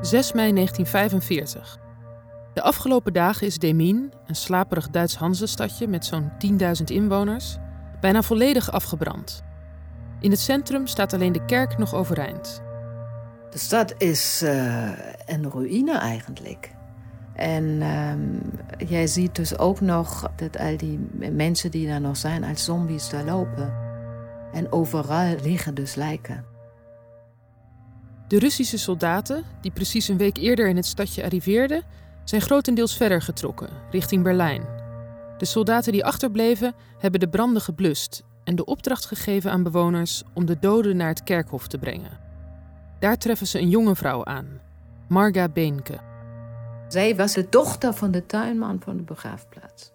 6 mei 1945. De afgelopen dagen is Demien, een slaperig Duits Hansestadje met zo'n 10.000 inwoners, bijna volledig afgebrand. In het centrum staat alleen de kerk nog overeind. De stad is uh, een ruïne eigenlijk. En um, jij ziet dus ook nog dat al die mensen die daar nog zijn als zombies daar lopen. En overal liggen dus lijken. De Russische soldaten, die precies een week eerder in het stadje arriveerden, zijn grotendeels verder getrokken, richting Berlijn. De soldaten die achterbleven hebben de branden geblust en de opdracht gegeven aan bewoners om de doden naar het kerkhof te brengen. Daar treffen ze een jonge vrouw aan, Marga Beenke. Zij was de dochter van de tuinman van de begraafplaats.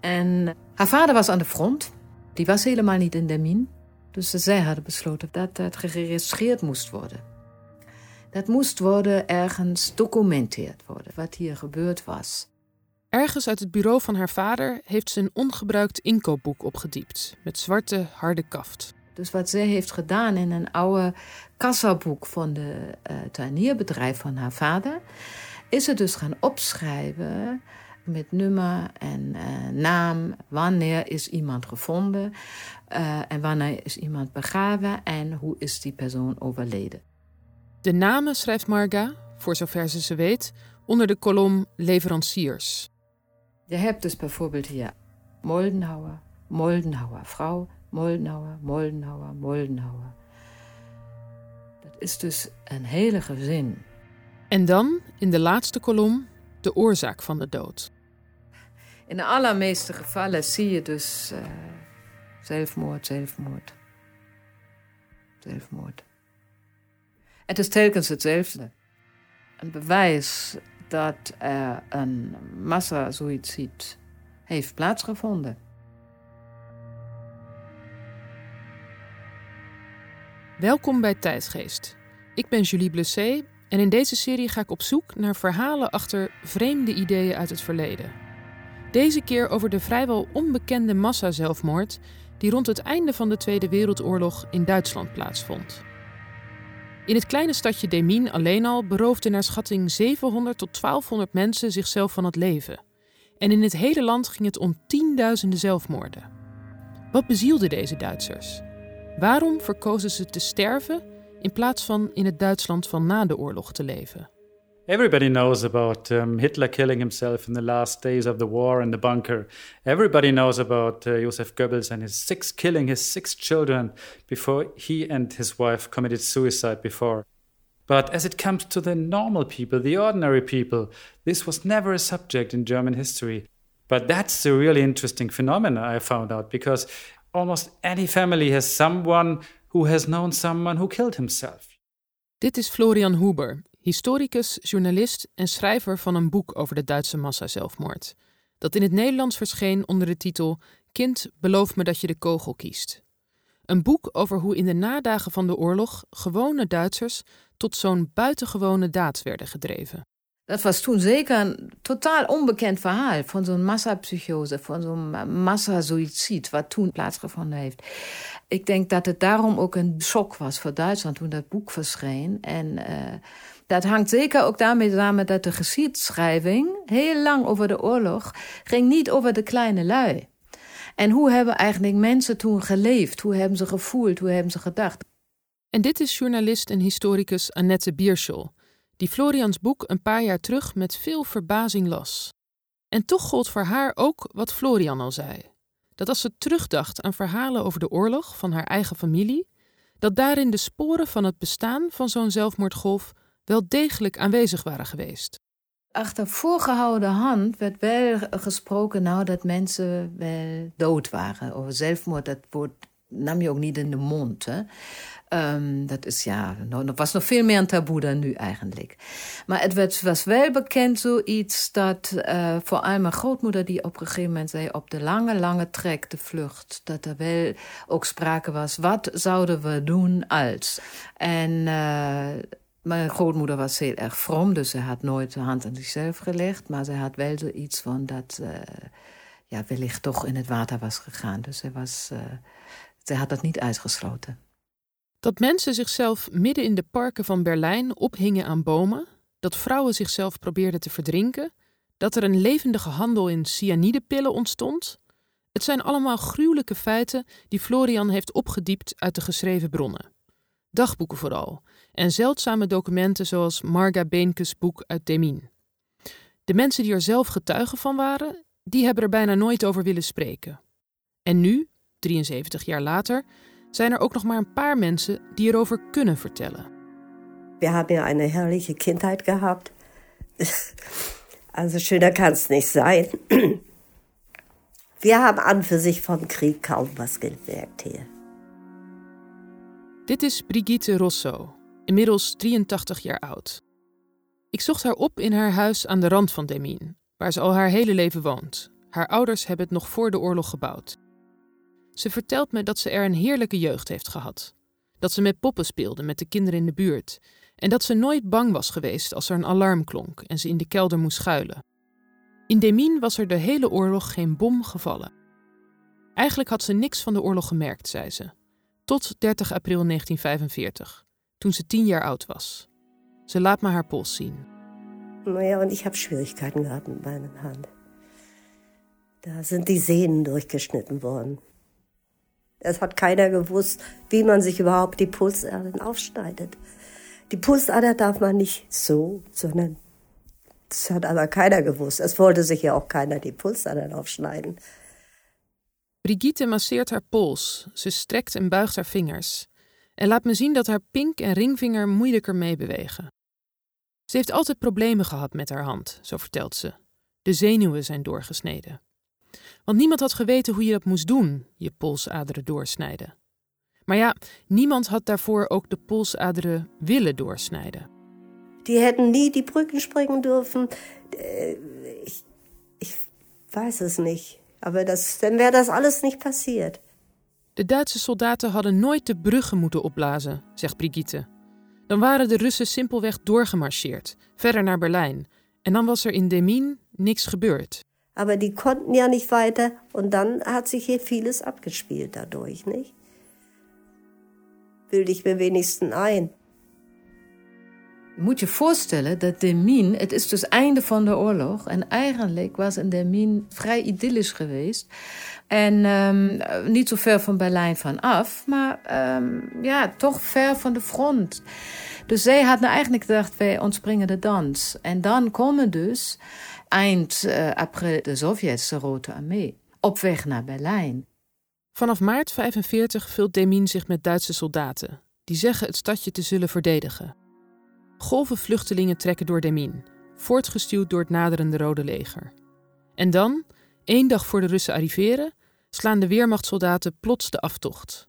En haar vader was aan de front. Die was helemaal niet in de min. Dus zij hadden besloten dat het geregistreerd moest worden. Dat moest worden ergens documenteerd worden, wat hier gebeurd was. Ergens uit het bureau van haar vader heeft ze een ongebruikt inkoopboek opgediept met zwarte harde kaft. Dus wat zij heeft gedaan in een oude kassaboek van de uh, tuinierbedrijf van haar vader, is ze dus gaan opschrijven met nummer en uh, naam. Wanneer is iemand gevonden uh, en wanneer is iemand begraven en hoe is die persoon overleden. De namen schrijft Marga, voor zover ze ze weet, onder de kolom leveranciers. Je hebt dus bijvoorbeeld hier Moldenhauer, Moldenhauer vrouw, Moldenhauer, Moldenhauer, Moldenhauer. Dat is dus een hele gezin. En dan, in de laatste kolom, de oorzaak van de dood. In de allermeeste gevallen zie je dus uh, zelfmoord, zelfmoord. Zelfmoord. Het is telkens hetzelfde. Een bewijs dat er een massasuïcide heeft plaatsgevonden. Welkom bij Tijdgeest. Ik ben Julie Blessé en in deze serie ga ik op zoek naar verhalen achter vreemde ideeën uit het verleden. Deze keer over de vrijwel onbekende massazelfmoord die rond het einde van de Tweede Wereldoorlog in Duitsland plaatsvond. In het kleine stadje Demien alleen al beroofden naar schatting 700 tot 1200 mensen zichzelf van het leven. En in het hele land ging het om tienduizenden zelfmoorden. Wat bezielde deze Duitsers? Waarom verkozen ze te sterven in plaats van in het Duitsland van na de oorlog te leven? Everybody knows about um, Hitler killing himself in the last days of the war in the bunker. Everybody knows about uh, Goebbels and his six killing his six children before he and his wife committed suicide before. But as it comes to the normal people, the ordinary people, this was never a subject in German history. But that's a really interesting phenomenon I found out because almost any family has someone who has known someone who killed himself. Dit is Florian Huber, historicus, journalist en schrijver van een boek over de Duitse massazelfmoord, dat in het Nederlands verscheen onder de titel Kind, beloof me dat je de kogel kiest. Een boek over hoe in de nadagen van de oorlog gewone Duitsers tot zo'n buitengewone daad werden gedreven. Dat was toen zeker een totaal onbekend verhaal van zo'n massapsychose, van zo'n massasuïcide, wat toen plaatsgevonden heeft. Ik denk dat het daarom ook een shock was voor Duitsland toen dat boek verscheen. En uh, dat hangt zeker ook daarmee samen dat de geschiedschrijving heel lang over de oorlog ging niet over de kleine lui. En hoe hebben eigenlijk mensen toen geleefd? Hoe hebben ze gevoeld? Hoe hebben ze gedacht? En dit is journalist en historicus Annette Bierschel, die Florians boek een paar jaar terug met veel verbazing las. En toch gold voor haar ook wat Florian al zei: dat als ze terugdacht aan verhalen over de oorlog van haar eigen familie, dat daarin de sporen van het bestaan van zo'n zelfmoordgolf wel degelijk aanwezig waren geweest. Achter voorgehouden hand werd wel gesproken nou, dat mensen wel dood waren. Over zelfmoord, dat woord nam je ook niet in de mond. Hè? Um, dat is ja, er was nog veel meer een taboe dan nu eigenlijk. Maar het werd, was wel bekend zoiets dat uh, voor allem mijn grootmoeder die op een gegeven moment zei op de lange, lange trek, de vlucht, dat er wel ook sprake was, wat zouden we doen als? En uh, mijn grootmoeder was heel erg from, dus ze had nooit de hand aan zichzelf gelegd. Maar ze had wel zoiets van dat uh, ja, wellicht toch in het water was gegaan. Dus ze, was, uh, ze had dat niet uitgesloten. Dat mensen zichzelf midden in de parken van Berlijn ophingen aan bomen, dat vrouwen zichzelf probeerden te verdrinken, dat er een levendige handel in cyanidepillen ontstond. Het zijn allemaal gruwelijke feiten die Florian heeft opgediept uit de geschreven bronnen. Dagboeken vooral, en zeldzame documenten zoals Marga Beenkes boek uit Demin. De mensen die er zelf getuigen van waren, die hebben er bijna nooit over willen spreken. En nu, 73 jaar later, zijn er ook nog maar een paar mensen die erover kunnen vertellen. We hebben ja een herrliche Kindheit gehad. Also schöner kann es nicht sein. Wir haben an für sich vom Krieg kaum was gemerkt hier. Dit is Brigitte Rosso, inmiddels 83 jaar oud. Ik zocht haar op in haar huis aan de rand van Demin, waar ze al haar hele leven woont. Haar ouders hebben het nog voor de oorlog gebouwd. Ze vertelt me dat ze er een heerlijke jeugd heeft gehad. Dat ze met poppen speelde met de kinderen in de buurt. En dat ze nooit bang was geweest als er een alarm klonk en ze in de kelder moest schuilen. In Demin was er de hele oorlog geen bom gevallen. Eigenlijk had ze niks van de oorlog gemerkt, zei ze. Tot 30 april 1945, toen ze tien jaar oud was. Ze laat me haar pols zien. Naja, und ich habe Schwierigkeiten gehabt mit meinen Hand. Da sind die Sehnen durchgeschnitten worden. Es hat keiner gewusst, wie man sich überhaupt die Pulsadern aufschneidet. Die Pulsader darf man nicht so, sondern das hat aber keiner gewusst. Es wollte sich ja auch keiner die Pulsadern aufschneiden. Brigitte masseert haar pols. Ze strekt en buigt haar vingers. En laat me zien dat haar pink en ringvinger moeilijker meebewegen. Ze heeft altijd problemen gehad met haar hand, zo vertelt ze. De zenuwen zijn doorgesneden. Want niemand had geweten hoe je dat moest doen, je polsaderen doorsnijden. Maar ja, niemand had daarvoor ook de polsaderen willen doorsnijden. Die hätten nie die Brücken springen dürfen. Ich, ich weiß es nicht. Aber das, dann wäre das alles nicht passiert. De Duitse soldaten hadden nooit de bruggen moeten opblazen, zegt Brigitte. Dan waren de Russen simpelweg doorgemarcheerd, verder naar Berlijn. En dan was er in Demin niks gebeurd. Aber die konnten ja nicht weiter und dann hat sich hier vieles abgespielt dadurch, nicht? Bilde ich mir wenigstens ein. Moet je voorstellen dat Demin, het is dus einde van de oorlog. En eigenlijk was in Demin vrij idyllisch geweest. En um, niet zo ver van Berlijn vanaf, maar um, ja, toch ver van de front. Dus zij hadden eigenlijk gedacht, wij ontspringen de dans. En dan komen dus eind uh, april de Sovjets, de Rode Armee, op weg naar Berlijn. Vanaf maart 45 vult Demin zich met Duitse soldaten, die zeggen het stadje te zullen verdedigen. Golven vluchtelingen trekken door Demin, voortgestuwd door het naderende Rode Leger. En dan, één dag voor de Russen arriveren, slaan de Weermachtssoldaten plots de aftocht.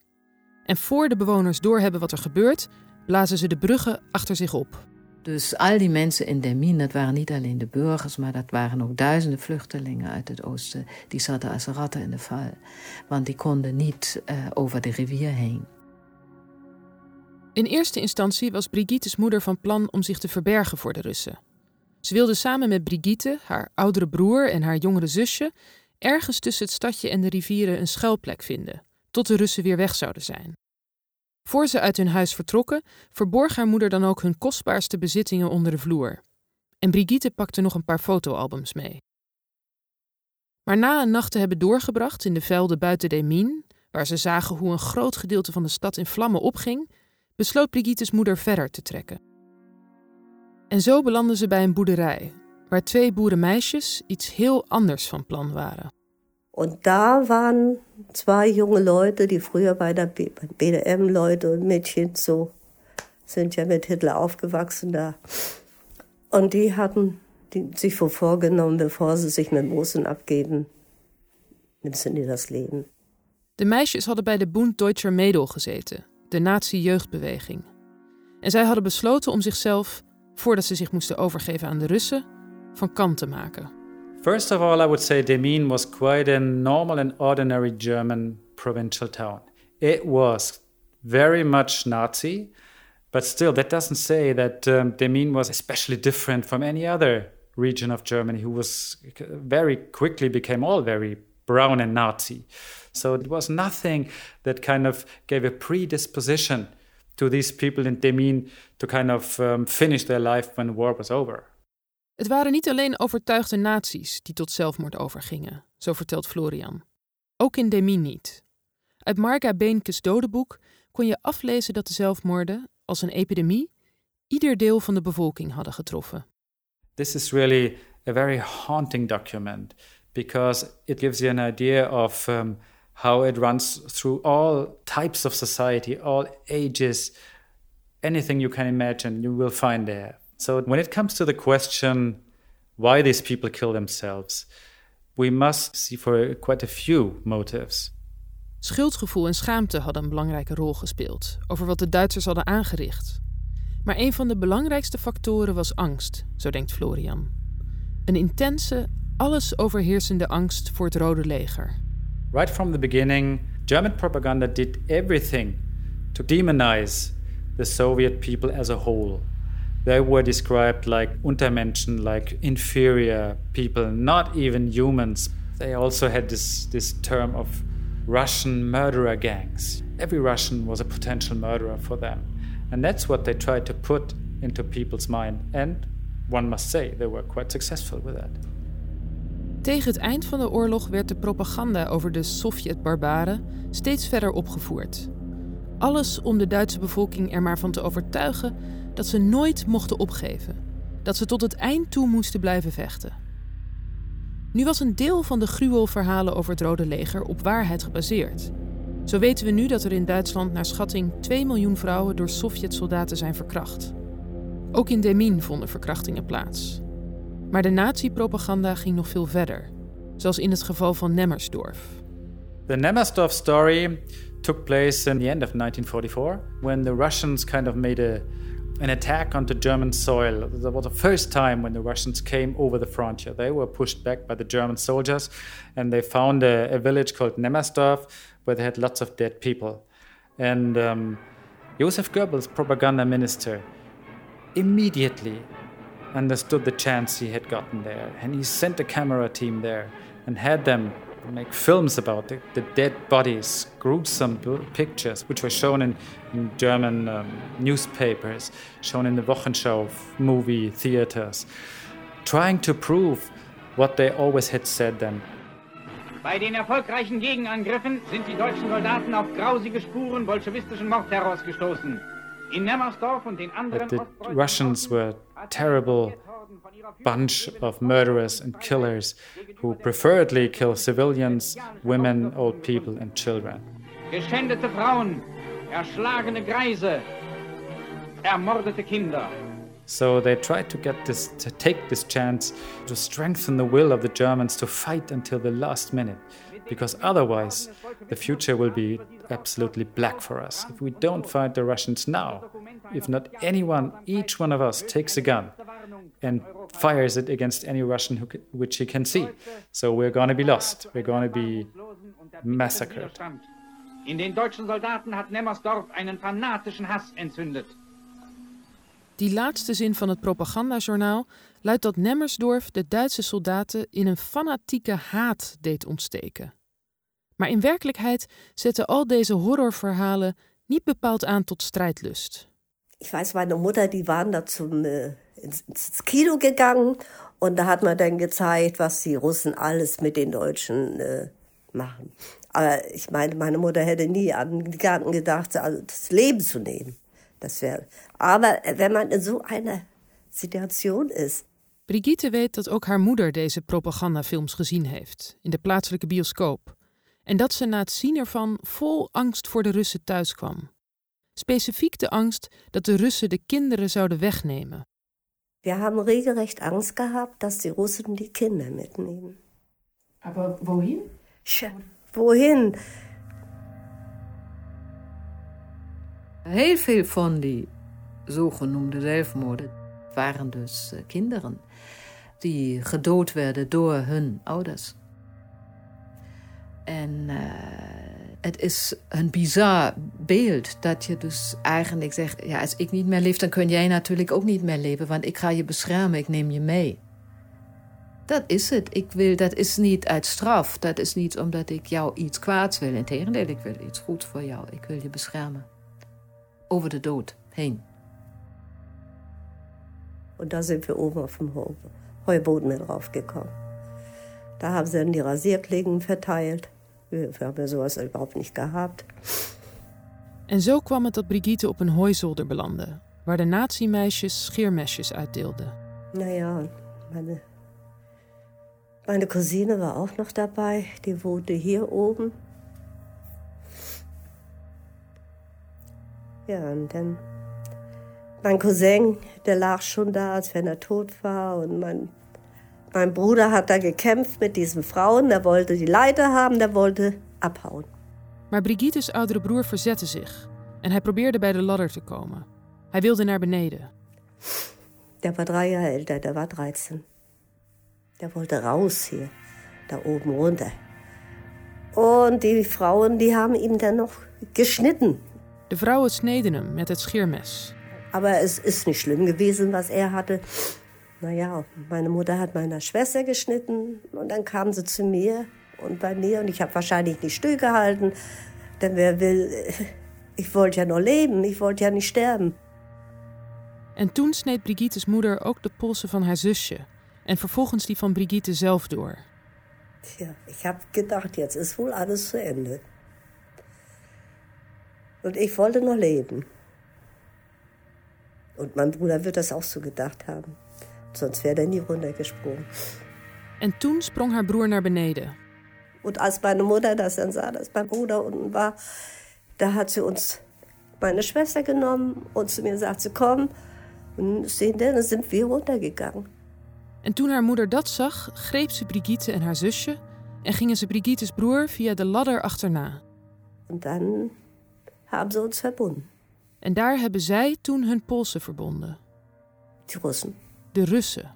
En voor de bewoners doorhebben wat er gebeurt, blazen ze de bruggen achter zich op. Dus al die mensen in Demin, dat waren niet alleen de burgers, maar dat waren ook duizenden vluchtelingen uit het oosten. Die zaten als ratten in de val, want die konden niet uh, over de rivier heen. In eerste instantie was Brigitte's moeder van plan om zich te verbergen voor de Russen. Ze wilde samen met Brigitte, haar oudere broer en haar jongere zusje ergens tussen het stadje en de rivieren een schuilplek vinden, tot de Russen weer weg zouden zijn. Voor ze uit hun huis vertrokken, verborg haar moeder dan ook hun kostbaarste bezittingen onder de vloer. En Brigitte pakte nog een paar fotoalbums mee. Maar na een nacht te hebben doorgebracht in de velden buiten Demin, waar ze zagen hoe een groot gedeelte van de stad in vlammen opging, besloot Brigitte's moeder verder te trekken. En zo belandden ze bij een boerderij, waar twee boerenmeisjes iets heel anders van plan waren. Und da waren zwei junge Leute, die früher bei der BDM, Leute und Mädchen so, sind ja mit Hitler aufgewachsen da. Und die hatten die, sich vorgenommen, bevor sie sich mit Mosen abgeben, nimmst du dir das Leben. De meisjes hadden bij de Bund Deutscher Mädel gezeten, de nazi-jeugdbeweging. En zij hadden besloten om zichzelf, voordat ze zich moesten overgeven aan de Russen, van kant te maken. First of all, I would say Demin was quite a normal and ordinary German provincial town. It was very much Nazi, but still, that doesn't say that um, was especially different from any other region of Germany who was very quickly became all very brown and Nazi. So it was nothing that kind of gave a predisposition to these people in Demmin to kind of um, finish their life when the war was over. Het waren niet alleen overtuigde nazi's die tot zelfmoord overgingen, zo vertelt Florian. Ook in Demmin niet. Uit Marga Beenkes dodenboek kon je aflezen dat de zelfmoorden, als een epidemie, ieder deel van de bevolking hadden getroffen. This is really a very haunting document because it gives you an idea of um, how it runs through all types of society, all ages, anything you can imagine, you will find there. So, when it comes to the question why these people kill themselves, we must see for quite a few motives. Schuldgevoel en schaamte hadden een belangrijke rol gespeeld over wat de Duitsers hadden aangericht. Maar een van de belangrijkste factoren was angst, zo denkt Florian. Een intense, alles overheersende angst voor het Rode Leger. Right from the beginning, German propaganda did everything to demonize the Soviet people as a whole. They were described like Untermenschen, like inferior people, not even humans. They also had this, this term of Russian murderer gangs. Every Russian was a potential murderer for them. And that's what they tried to put into people's mind. And one must say, they were quite successful with that. Tegen het eind van de oorlog werd de propaganda over de Sovjet-barbaren steeds verder opgevoerd. Alles om de Duitse bevolking er maar van te overtuigen dat ze nooit mochten opgeven, dat ze tot het eind toe moesten blijven vechten. Nu was een deel van de gruwelverhalen over het Rode Leger op waarheid gebaseerd. Zo weten we nu dat er in Duitsland naar schatting 2 miljoen vrouwen door Sovjet-soldaten zijn verkracht. Ook in Demmin vonden verkrachtingen plaats. Maar de nazi-propaganda ging nog veel verder, zoals in het geval van Nemmersdorf. The Nemmersdorf story took place in the end of 1944 when the Russians kind of made an attack onto German soil. That was the first time when the Russians came over the frontier. They were pushed back by the German soldiers and they found a, a village called Nemmersdorf where they had lots of dead people. And um, Joseph Goebbels, propaganda minister, immediately understood the chance he had gotten there. And he sent a camera team there and had them make films about the, the dead bodies, gruesome pictures, which were shown in, in German um, newspapers, shown in the Wochenschau movie theaters, trying to prove what they always had said then. Bei den erfolgreichen Gegenangriffen sind die deutschen Soldaten auf grausige Spuren bolschewistischen Mordterrors gestoßen. In Nemmersdorf und den anderen the Russians were a terrible bunch of murderers and killers who preferably kill civilians, women, old people, and children. Geschändete Frauen, erschlagene Greise, ermordete Kinder. So they tried to get this to take this chance to strengthen the will of the Germans to fight until the last minute because otherwise the future will be absolutely black for us. If we don't fight the Russians now, if not anyone, each one of us takes a gun and fires it against any Russian who, which he can see. So we're going to be lost. We're going to be massacred. In den deutschen Soldaten hat Nemmersdorf einen fanatischen Hass entzündet. Die laatste zin van het propagandajournaal luidt dat Nemmersdorf de Duitse soldaten in een fanatieke haat deed ontsteken. Maar in werkelijkheid zetten al deze horrorverhalen niet bepaald aan tot strijdlust. Ich weiß, meine Mutter, die waren da zum, äh, ins, ins Kino gegangen und da hat man dann gezeigt, was die Russen alles mit den Deutschen äh, machen. Aber ich meine, meine Mutter hätte nie an die Gedanken gedacht, also das Leben zu nehmen. Das wäre. Aber wenn man in so einer Situation ist. Brigitte weet dat ook haar moeder deze propagandafilms gezien heeft, in de plaatselijke bioscoop. En dat ze na het zien ervan vol angst voor de Russen thuis kwam. Specifiek de angst dat de Russen de kinderen zouden wegnemen. We hebben regelrecht angst gehad dat die Russen die kinderen mitnehmen. Maar wohin? Tja, wohin? Heel veel van die zogenoemde zelfmoorden waren dus eh, kinderen die gedood werden door hun ouders. En uh, het is een bizar beeld dat je dus eigenlijk zegt: ja, als ik niet meer leef, dan kun jij natuurlijk ook niet meer leven, want ik ga je beschermen, ik neem je mee. Dat is het. Ik wil, dat is niet uit straf. Dat is niet omdat ik jou iets kwaads wil. Integendeel, ik wil iets goed voor jou. Ik wil je beschermen. over de dood heen. Und da sind wir oben auf dem Heuboden mit draufgekommen. Da haben sie dann die Rasierklingen verteilt. Wir, wir haben ja sowas überhaupt nicht gehabt. En zo kwam het dat Brigitte op een hooizolder belandde, waar de nazi-meisjes scheermesjes uitdeelden. Naja, meine, meine Cousine war auch noch dabei. Die wohnte hier oben. Ja, und dann mein Cousin, der lag schon da, als wenn er tot war. Und mein, mein Bruder hat da gekämpft mit diesen Frauen. Der wollte die Leiter haben, der wollte abhauen. Maar Brigitte's oudere broer verzette zich en hij probeerde bij de ladder te komen. Hij wilde naar beneden. Der war drei Jahre älter, der war 13. Der wollte raus hier, da oben runter. Und die Frauen, die haben ihm dann noch geschnitten. De vrouwen sneden hem met het scheermes. Aber es ist nicht schlimm gewesen, was er hatte. Naja, meine Mutter hat meiner Schwester geschnitten und dann kam sie zu mir und bei mir und ich habe wahrscheinlich nicht stillgehalten. Denn wer will, ich wollte ja noch leben, ich wollte ja nicht sterben. En toen sneed Brigitte's moeder ook de polsen van haar zusje en vervolgens die van Brigitte zelf door. Tja, ich habe gedacht, jetzt ist wohl alles zu Ende. Und ich wollte noch leben. Und mein Bruder wird das auch so gedacht haben. Sonst wäre er nie runtergesprungen. En toen sprong haar broer naar beneden. Und als meine Mutter das dann sah, dass mein Bruder unten war, da hat sie uns meine Schwester genommen und zu mir gesagt, sie komm. Und sehen dann sind wir runtergegangen. En toen haar moeder dat zag, greep ze Brigitte en haar zusje en gingen ze Brigitte's broer via de ladder achterna. Und dann haben sie uns verbunden, En daar hebben zij toen hun polsen verbonden. die Russen. De Russen.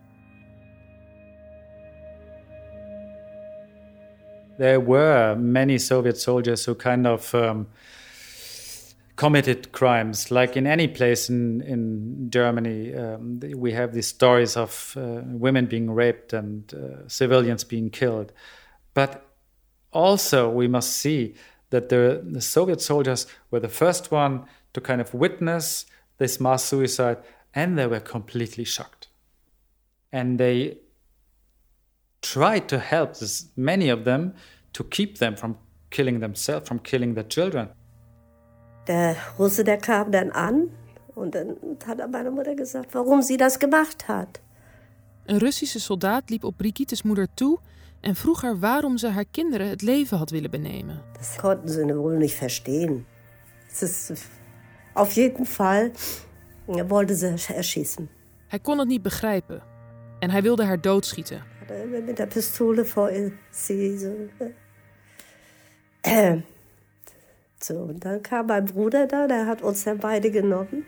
There were many Soviet soldiers who kind of um, committed crimes, like in any place in in Germany. Um, we have these stories of uh, women being raped and uh, civilians being killed, but also we must see that the, the Soviet soldiers were the first one to kind of witness this mass suicide, and they were completely shocked, and they tried to help this, many of them to keep them from killing themselves, from killing their children. Der Russe, der kam dann an und dann hat er meine Mutter gesagt, warum sie das gemacht hat. Een Russische soldaat liep op Brigitte's moeder toe en vroeg haar waarom ze haar kinderen het leven had willen benemen. Das konnten sie wohl nicht verstehen. Es ist auf jeden Fall wollte sie erschießen. Hij kon het niet begrijpen en hij wilde haar doodschieten. Hat er immer mit der Pistole vor sie so. Äh. So, und dann kam mein Bruder da, der hat uns dann beide genommen,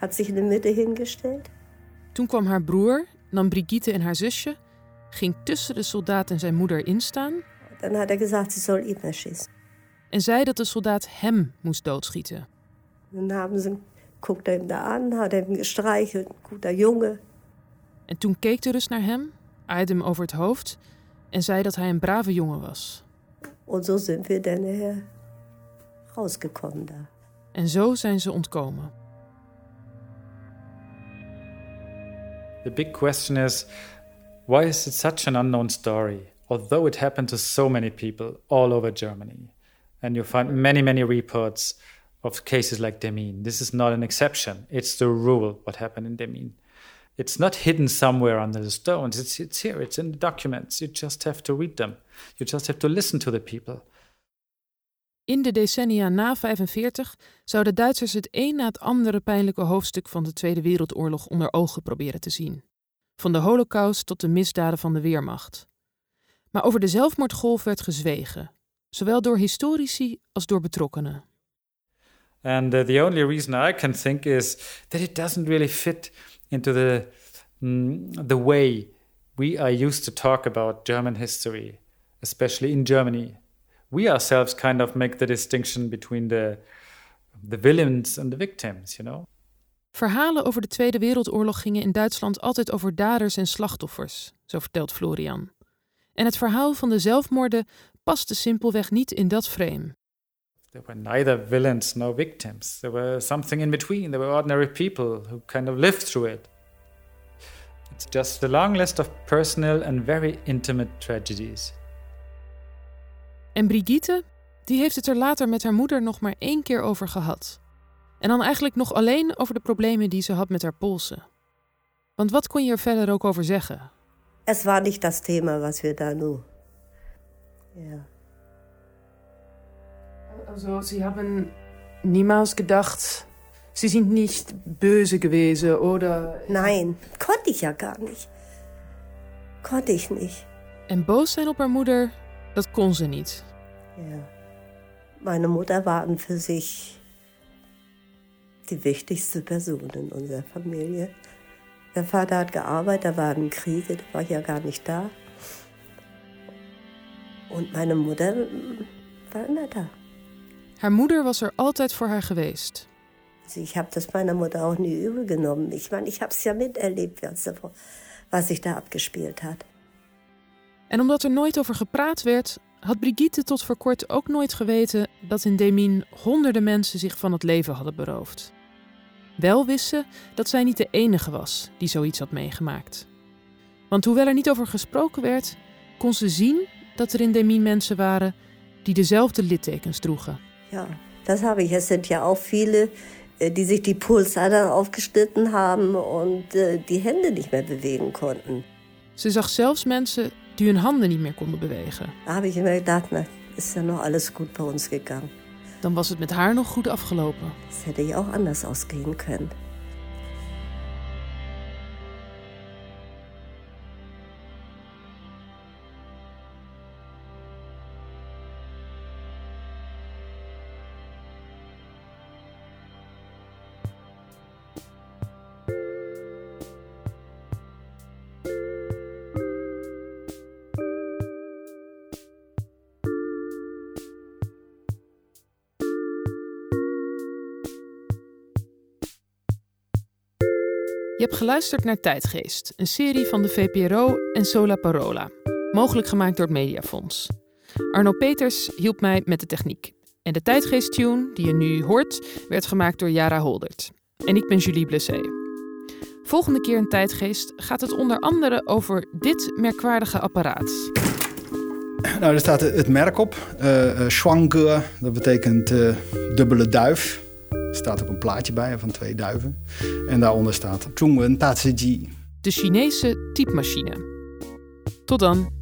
hat sich in de Mitte hingestellt. Toen kwam haar broer, nam Brigitte en haar zusje, ging tussen de soldaat en zijn moeder instaan Dann hat er gesagt, sie soll ihn erschießen. en zei dat de soldaat hem moest doodschieten. Dann haben sie, guckt er ihm da an, hat er ihm gestreichelt, guter Junge. En toen keek de Rus naar hem, aaide hem over het hoofd en zei dat hij een brave jongen was. Und so sind wir dann äh, rausgekommen da. En zo zijn ze ontkomen. The big question is why is it such an unknown story? Although it happened to so many people all over Germany. And you find many, many reports of cases like Demin. This is not an exception, it's the rule what happened in Demin. It's not hidden somewhere under the stones. It's, it's here, it's in the documents. You just have to read them. You just have to listen to the people. In de decennia na 45 zouden Duitsers het een na het andere pijnlijke hoofdstuk van de Tweede Wereldoorlog onder ogen proberen te zien. Van de Holocaust tot de misdaden van de Weermacht. Maar over de zelfmoordgolf werd gezwegen, zowel door historici als door betrokkenen. And uh, the only reason I can think is that it doesn't really fit into the mm, the way we are used to talk about German history, especially in Germany. We ourselves kind of make the distinction between the the villains and the victims, you know. Verhalen over de Tweede Wereldoorlog gingen in Duitsland altijd over daders en slachtoffers, zo vertelt Florian. En het verhaal van de zelfmoorden paste simpelweg niet in dat frame. There were neither villains nor victims. There were something in between. There were ordinary people who kind of lived through it. It's just a long list of personal and very intimate tragedies. En Brigitte, die heeft het er later met haar moeder nog maar één keer over gehad. En dan eigenlijk nog alleen over de problemen die ze had met haar polsen. Want wat kon je er verder ook over zeggen? Es war nicht das Thema, was wir da nu. Ja. Also, Sie haben niemals gedacht, Sie sind nicht böse gewesen, oder? Nein, konnte ich ja gar nicht. Konnte ich nicht. En boos zijn op haar moeder, dat kon ze niet. Ja. Meine Mutter war an für sich die wichtigste Person in unserer Familie. Der Vater hat gearbeitet, er war im Krieg, da war ich ja gar nicht da. Und meine Mutter war immer da. Haar moeder was er altijd voor haar geweest. Also ich habe das meiner Mutter auch nie übel genommen. Ich meine, ich habe es ja miterlebt, was, sich da abgespielt hat. En omdat er nooit over gepraat werd, had Brigitte tot voor kort ook nooit geweten dat in Demien honderden mensen zich van het leven hadden beroofd. Wel wist ze dat zij niet de enige was die zoiets had meegemaakt. Want hoewel er niet over gesproken werd, kon ze zien dat er in Demien mensen waren die dezelfde littekens droegen. Ja, das habe ich. Es sind ja auch viele, äh, die sich die Pulsadern aufgeschnitten haben und äh, die Hände nicht mehr bewegen konnten. Ze zag zelfs mensen die hun handen niet meer konden bewegen. Da habe ich immer gedacht, na, ist ja noch alles gut bei uns gegangen. Dan was het met haar nog goed afgelopen. Das hätte ja auch anders ausgehen können. Je hebt geluisterd naar Tijdgeest, een serie van de VPRO en Sola Parola, mogelijk gemaakt door het Mediafonds. Arno Peters hielp mij met de techniek. En de Tijdgeest-tune, die je nu hoort, werd gemaakt door Jara Holdert. En ik ben Julie Blessé. Volgende keer in Tijdgeest gaat het onder andere over dit merkwaardige apparaat. Nou, er staat het merk op. Schwange, dat betekent eh, dubbele duif. Er staat ook een plaatje bij van twee duiven. En daaronder staat Zhongwen Tatsuji. De Chinese typemachine. Tot dan.